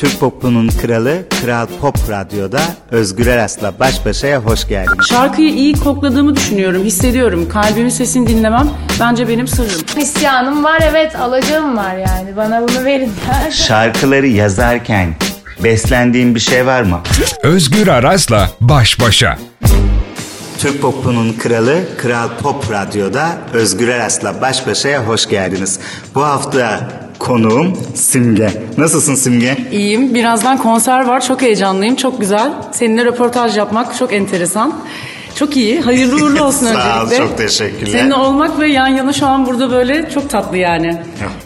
Türk popunun kralı Kral Pop Radyo'da Özgür Eras'la baş başaya hoş geldiniz. Şarkıyı iyi kokladığımı düşünüyorum, hissediyorum. Kalbimin sesini dinlemem bence benim sırrım. İsyanım var evet, alacağım var yani. Bana bunu verin. Şarkıları yazarken beslendiğin bir şey var mı? Özgür Aras'la baş başa. Türk popunun kralı Kral Pop Radyo'da Özgür Eras'la baş başaya hoş geldiniz. Bu hafta konuğum Simge. Nasılsın Simge? İyiyim. Birazdan konser var. Çok heyecanlıyım. Çok güzel. Seninle röportaj yapmak çok enteresan. Çok iyi. Hayırlı uğurlu olsun Sağ ol, öncelikle. çok teşekkürler. Seninle olmak ve yan yana şu an burada böyle çok tatlı yani. ne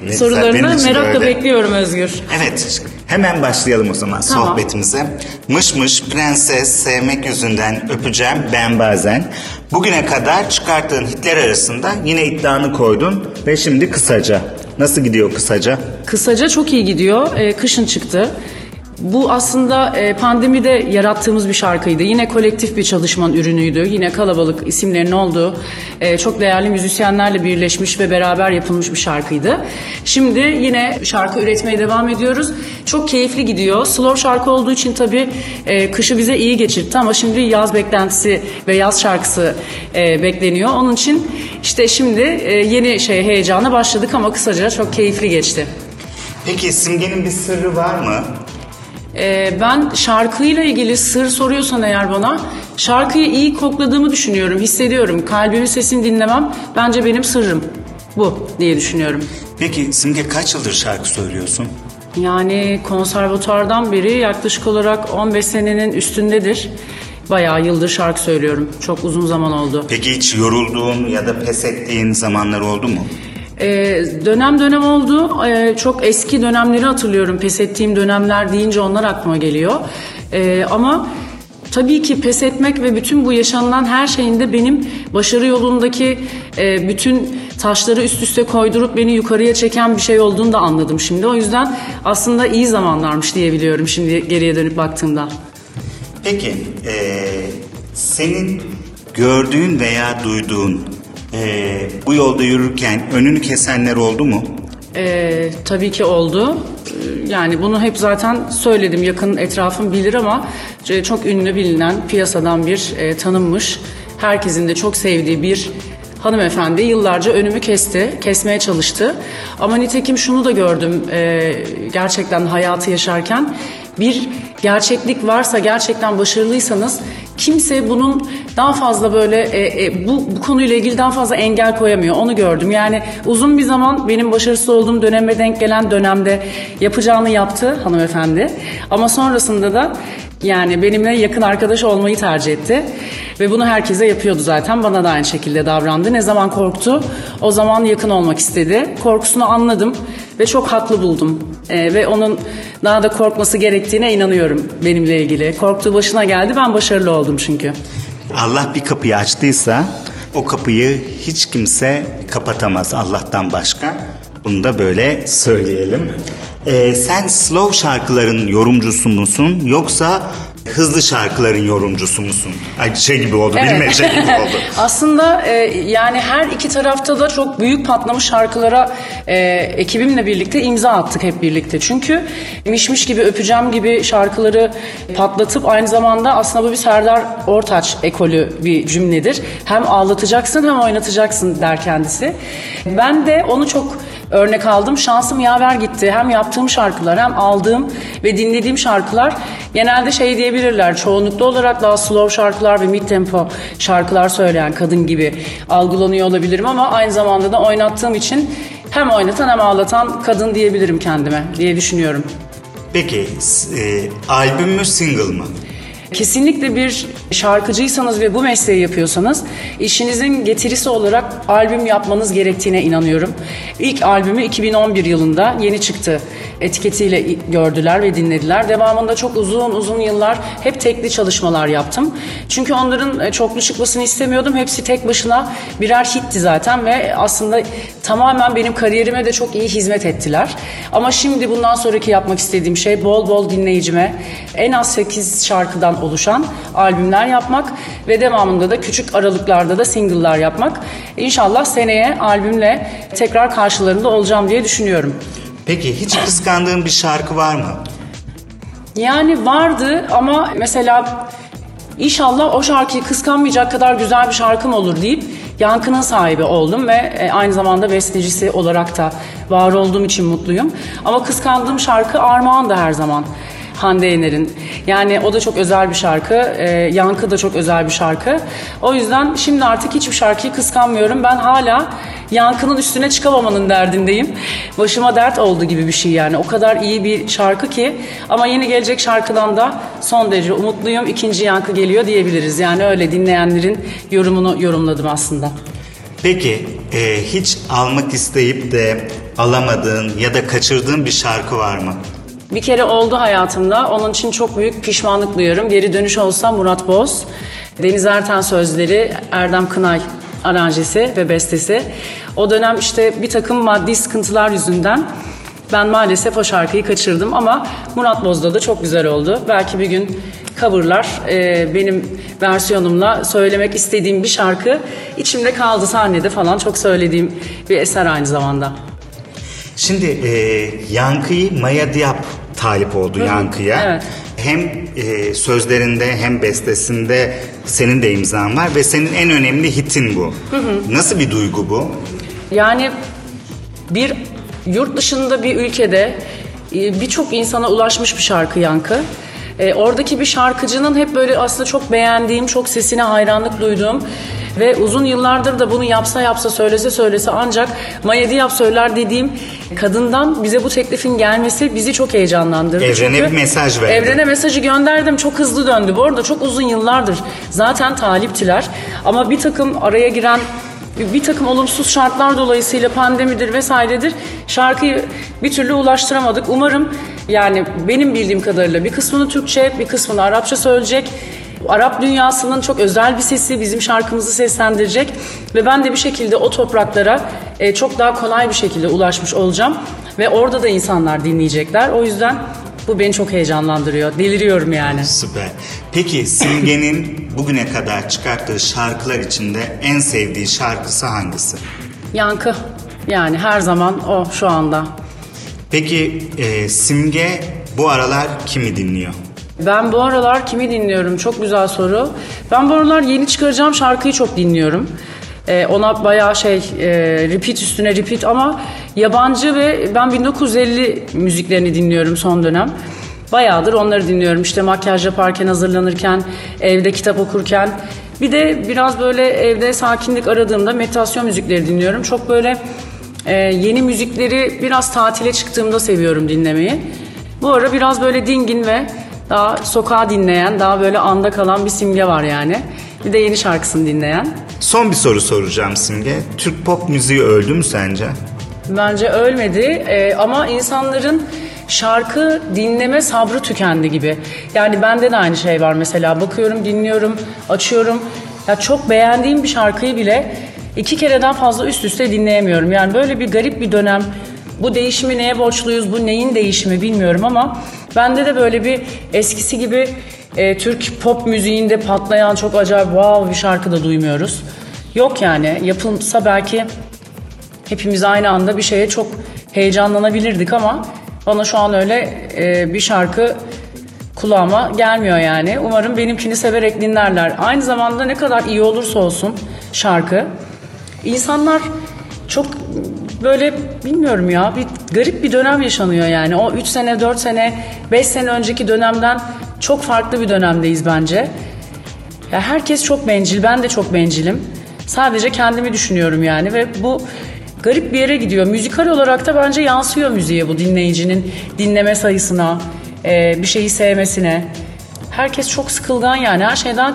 güzel, Sorularını merakla öyle. bekliyorum Özgür. Evet, hemen başlayalım o zaman Tamam. sohbetimize. Mış mış prenses sevmek yüzünden öpeceğim ben bazen. Bugüne kadar çıkarttığın hitler arasında yine iddianı koydun ve şimdi kısaca. Nasıl gidiyor kısaca? Kısaca çok iyi gidiyor. Ee, kışın çıktı. Bu aslında e, pandemide yarattığımız bir şarkıydı. Yine kolektif bir çalışmanın ürünüydü. Yine kalabalık isimlerin olduğu e, çok değerli müzisyenlerle birleşmiş ve beraber yapılmış bir şarkıydı. Şimdi yine şarkı üretmeye devam ediyoruz. Çok keyifli gidiyor. Slow şarkı olduğu için tabii e, kışı bize iyi geçirtti ama şimdi yaz beklentisi ve yaz şarkısı bekleniyor. Onun için işte şimdi yeni şey heyecana başladık ama kısaca çok keyifli geçti. Peki Simge'nin bir sırrı var mı? Ee, ben şarkıyla ilgili sır soruyorsan eğer bana şarkıyı iyi kokladığımı düşünüyorum, hissediyorum. Kalbimin sesini dinlemem bence benim sırrım. Bu diye düşünüyorum. Peki Simge kaç yıldır şarkı söylüyorsun? Yani konservatuardan beri yaklaşık olarak 15 senenin üstündedir. Bayağı yıldır şarkı söylüyorum. Çok uzun zaman oldu. Peki hiç yorulduğun ya da pes ettiğin zamanlar oldu mu? Ee, dönem dönem oldu. Ee, çok eski dönemleri hatırlıyorum. Pes ettiğim dönemler deyince onlar aklıma geliyor. Ee, ama tabii ki pes etmek ve bütün bu yaşanılan her şeyin de benim başarı yolundaki e, bütün taşları üst üste koydurup beni yukarıya çeken bir şey olduğunu da anladım şimdi. O yüzden aslında iyi zamanlarmış diyebiliyorum şimdi geriye dönüp baktığımda. Peki eee, senin gördüğün veya duyduğun eee, bu yolda yürürken önünü kesenler oldu mu? Ee, tabii ki oldu. Ee, Yani bunu hep zaten söyledim. Yakın etrafım bilir ama e, çok ünlü bilinen piyasadan bir e, tanınmış, herkesin de çok sevdiği bir hanımefendi yıllarca önümü kesti, kesmeye çalıştı. Ama nitekim şunu da gördüm e, gerçekten hayatı yaşarken bir gerçeklik varsa gerçekten başarılıysanız kimse bunun daha fazla böyle e, e, bu, bu konuyla ilgili daha fazla engel koyamıyor. Onu gördüm. Yani uzun bir zaman benim başarısız olduğum döneme denk gelen dönemde yapacağını yaptı hanımefendi. Ama sonrasında da yani benimle yakın arkadaş olmayı tercih etti. Ve bunu herkese yapıyordu zaten. Bana da aynı şekilde davrandı. Ne zaman korktu? O zaman yakın olmak istedi. Korkusunu anladım ve çok haklı buldum. Ee, ve onun daha da korkması gerektiğine inanıyorum benimle ilgili. Korktuğu başına geldi. Ben başarılı oldum çünkü. Allah bir kapıyı açtıysa o kapıyı hiç kimse kapatamaz Allah'tan başka. Bunu da böyle söyleyelim. Eee, sen slow şarkıların yorumcusu musun yoksa hızlı şarkıların yorumcusu musun? Ay şey gibi oldu, Evet. bilmece gibi oldu. Aslında e, yani her iki tarafta da çok büyük patlamış şarkılara e, ekibimle birlikte imza attık hep birlikte. Çünkü Mişmiş gibi öpeceğim gibi şarkıları patlatıp aynı zamanda aslında bu bir Serdar Ortaç ekolü bir cümledir. Hem ağlatacaksın hem oynatacaksın der kendisi. Ben de onu çok örnek aldım. Şansım yaver gitti. Hem yaptığım şarkılar hem aldığım ve dinlediğim şarkılar genelde şey diyebilirler. Çoğunlukla olarak daha slow şarkılar ve mid tempo şarkılar söyleyen kadın gibi algılanıyor olabilirim ama aynı zamanda da oynattığım için hem oynatan hem ağlatan kadın diyebilirim kendime diye düşünüyorum. Peki e, albüm mü single mı? Kesinlikle bir şarkıcıysanız ve bu mesleği yapıyorsanız işinizin getirisi olarak albüm yapmanız gerektiğine inanıyorum. İlk albümü 2011 yılında yeni çıktı etiketiyle gördüler ve dinlediler. Devamında çok uzun uzun yıllar hep tekli çalışmalar yaptım. Çünkü onların e, çoklu çıkmasını istemiyordum. Hepsi tek başına birer hitti zaten ve aslında tamamen benim kariyerime de çok iyi hizmet ettiler. Ama şimdi bundan sonraki yapmak istediğim şey bol bol dinleyicime en az 8 şarkıdan oluşan albümler yapmak ve devamında da küçük aralıklarda da single'lar yapmak. İnşallah seneye albümle tekrar karşılarında olacağım diye düşünüyorum. Peki hiç kıskandığın bir şarkı var mı? Yani vardı ama mesela inşallah o şarkıyı kıskanmayacak kadar güzel bir şarkım olur deyip yankının sahibi oldum ve e, aynı zamanda bestecisi olarak da var olduğum için mutluyum. Ama kıskandığım şarkı Armağan da her zaman. Hande Yener'in. Yani o da çok özel bir şarkı. E, Yankı da çok özel bir şarkı. O yüzden şimdi artık hiçbir şarkıyı kıskanmıyorum. Ben hala Yankı'nın üstüne çıkamamanın derdindeyim. Başıma dert oldu gibi bir şey yani. O kadar iyi bir şarkı ki. Ama yeni gelecek şarkıdan da son derece umutluyum. İkinci Yankı geliyor diyebiliriz. Yani öyle dinleyenlerin yorumunu yorumladım aslında. Peki e, hiç almak isteyip de alamadığın ya da kaçırdığın bir şarkı var mı? Bir kere oldu hayatımda. Onun için çok büyük pişmanlık duyuyorum. Geri dönüş olsa Murat Boz. Deniz Erten sözleri, Erdem Kınay aranjesi ve bestesi. O dönem işte bir takım maddi sıkıntılar yüzünden ben maalesef o şarkıyı kaçırdım ama Murat Boz'da da çok güzel oldu. Belki bir gün coverlar e, benim versiyonumla söylemek istediğim bir şarkı içimde kaldı sahnede falan çok söylediğim bir eser aynı zamanda. Şimdi e, Yankı'yı Maya Diab talip oldu Yankı'ya. evet. Hem e, sözlerinde hem bestesinde senin de imzan var ve senin en önemli hitin bu. Nasıl bir duygu bu? Yani bir yurt dışında bir ülkede e, birçok insana ulaşmış bir şarkı yankı. E, oradaki bir şarkıcının hep böyle aslında çok beğendiğim, çok sesine hayranlık duyduğum ve uzun yıllardır da bunu yapsa yapsa söylese söylese ancak Maya Diab söyler dediğim kadından bize bu teklifin gelmesi bizi çok heyecanlandırdı. Evrene Çünkü bir mesaj verdi. Evrene mesajı gönderdim çok hızlı döndü. Bu arada çok uzun yıllardır zaten taliptiler ama bir takım araya giren bir takım olumsuz şartlar dolayısıyla pandemidir vesairedir şarkıyı bir türlü ulaştıramadık. Umarım yani benim bildiğim kadarıyla bir kısmını Türkçe bir kısmını Arapça söyleyecek. Arap dünyasının çok özel bir sesi bizim şarkımızı seslendirecek ve ben de bir şekilde o topraklara e, çok daha kolay bir şekilde ulaşmış olacağım ve orada da insanlar dinleyecekler. O yüzden bu beni çok heyecanlandırıyor. Deliriyorum yani. Süper. Peki Simge'nin bugüne kadar çıkarttığı şarkılar içinde en sevdiği şarkısı hangisi? Yankı. Yani her zaman o şu anda. Peki e, Simge bu aralar kimi dinliyor? Ben bu aralar kimi dinliyorum? Çok güzel soru. Ben bu aralar yeni çıkaracağım şarkıyı çok dinliyorum. Ee, ona bayağı şey e, repeat üstüne repeat ama yabancı ve ben 1950 müziklerini dinliyorum son dönem. Bayağıdır onları dinliyorum. İşte makyaj yaparken, hazırlanırken, evde kitap okurken. Bir de biraz böyle evde sakinlik aradığımda meditasyon müzikleri dinliyorum. Çok böyle e, yeni müzikleri biraz tatile çıktığımda seviyorum dinlemeyi. Bu ara biraz böyle dingin ve daha sokağa dinleyen, daha böyle anda kalan bir simge var yani. Bir de yeni şarkısını dinleyen. Son bir soru soracağım Simge. Türk pop müziği öldü mü sence? Bence ölmedi Ee, ama insanların şarkı dinleme sabrı tükendi gibi. Yani bende de aynı şey var mesela. Bakıyorum, dinliyorum, açıyorum. Ya çok beğendiğim bir şarkıyı bile iki kereden fazla üst üste dinleyemiyorum. Yani böyle bir garip bir dönem. Bu değişimi neye borçluyuz, bu neyin değişimi bilmiyorum ama bende de böyle bir eskisi gibi e, Türk pop müziğinde patlayan çok acayip wow bir şarkı da duymuyoruz. Yok yani yapılsa belki hepimiz aynı anda bir şeye çok heyecanlanabilirdik ama bana şu an öyle e, bir şarkı kulağıma gelmiyor yani. Umarım benimkini severek dinlerler. Aynı zamanda ne kadar iyi olursa olsun şarkı insanlar çok böyle bilmiyorum ya bir garip bir dönem yaşanıyor yani. O 3 sene, 4 sene, 5 sene önceki dönemden çok farklı bir dönemdeyiz bence. Ya herkes çok bencil, ben de çok bencilim. Sadece kendimi düşünüyorum yani ve bu garip bir yere gidiyor. Müzikal olarak da bence yansıyor müziğe bu dinleyicinin dinleme sayısına, bir şeyi sevmesine. Herkes çok sıkılgan yani her şeyden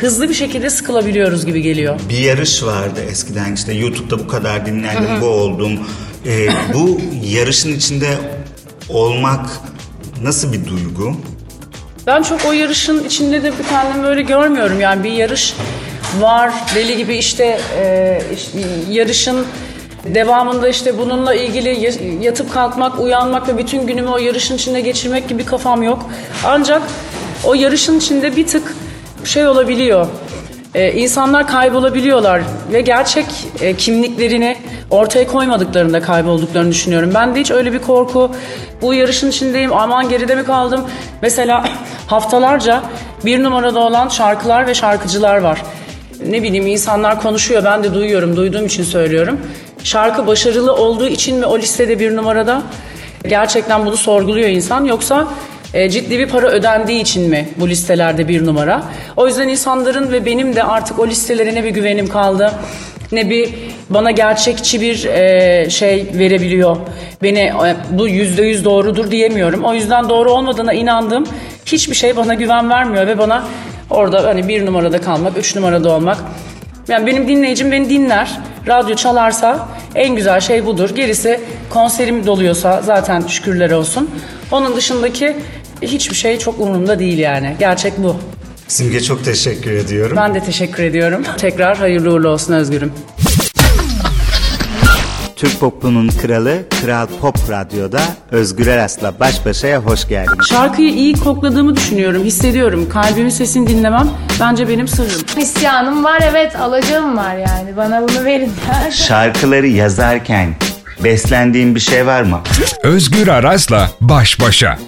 hızlı bir şekilde sıkılabiliyoruz gibi geliyor. Bir yarış vardı eskiden işte YouTube'da bu kadar dinlendim bu oldum. Ee, bu yarışın içinde olmak nasıl bir duygu? Ben çok o yarışın içinde de bir kendimi böyle görmüyorum. Yani bir yarış var deli gibi işte, e, işte yarışın devamında işte bununla ilgili yatıp kalkmak, uyanmak ve bütün günümü o yarışın içinde geçirmek gibi kafam yok. Ancak o yarışın içinde bir tık şey olabiliyor. e, insanlar kaybolabiliyorlar ve gerçek e, kimliklerini ortaya koymadıklarında kaybolduklarını düşünüyorum. Ben de hiç öyle bir korku, bu yarışın içindeyim, aman geride mi kaldım? Mesela haftalarca bir numarada olan şarkılar ve şarkıcılar var. Ne bileyim insanlar konuşuyor, ben de duyuyorum, duyduğum için söylüyorum. Şarkı başarılı olduğu için mi o listede bir numarada? Gerçekten bunu sorguluyor insan yoksa e, ciddi bir para ödendiği için mi bu listelerde bir numara? O yüzden insanların ve benim de artık o listelere ne bir güvenim kaldı ne bir bana gerçekçi bir e, şey verebiliyor. Beni e, bu yüzde yüz doğrudur diyemiyorum. O yüzden doğru olmadığına inandığım hiçbir şey bana güven vermiyor ve bana orada hani bir numarada kalmak, üç numarada olmak. Yani benim dinleyicim beni dinler. Radyo çalarsa en güzel şey budur. Gerisi konserim doluyorsa zaten şükürler olsun. Onun dışındaki hiçbir şey çok umurumda değil yani. Gerçek bu. Simge çok teşekkür ediyorum. Ben de teşekkür ediyorum. Tekrar hayırlı uğurlu olsun Özgür'üm. Türk popunun kralı Kral Pop Radyo'da Özgür Eras'la baş başaya hoş geldiniz. Şarkıyı iyi kokladığımı düşünüyorum, hissediyorum. Kalbimin sesini dinlemem bence benim sırrım. İsyanım var evet alacağım var yani. Bana bunu verin. Şarkıları yazarken beslendiğin bir şey var mı? Özgür Araz'la baş başa.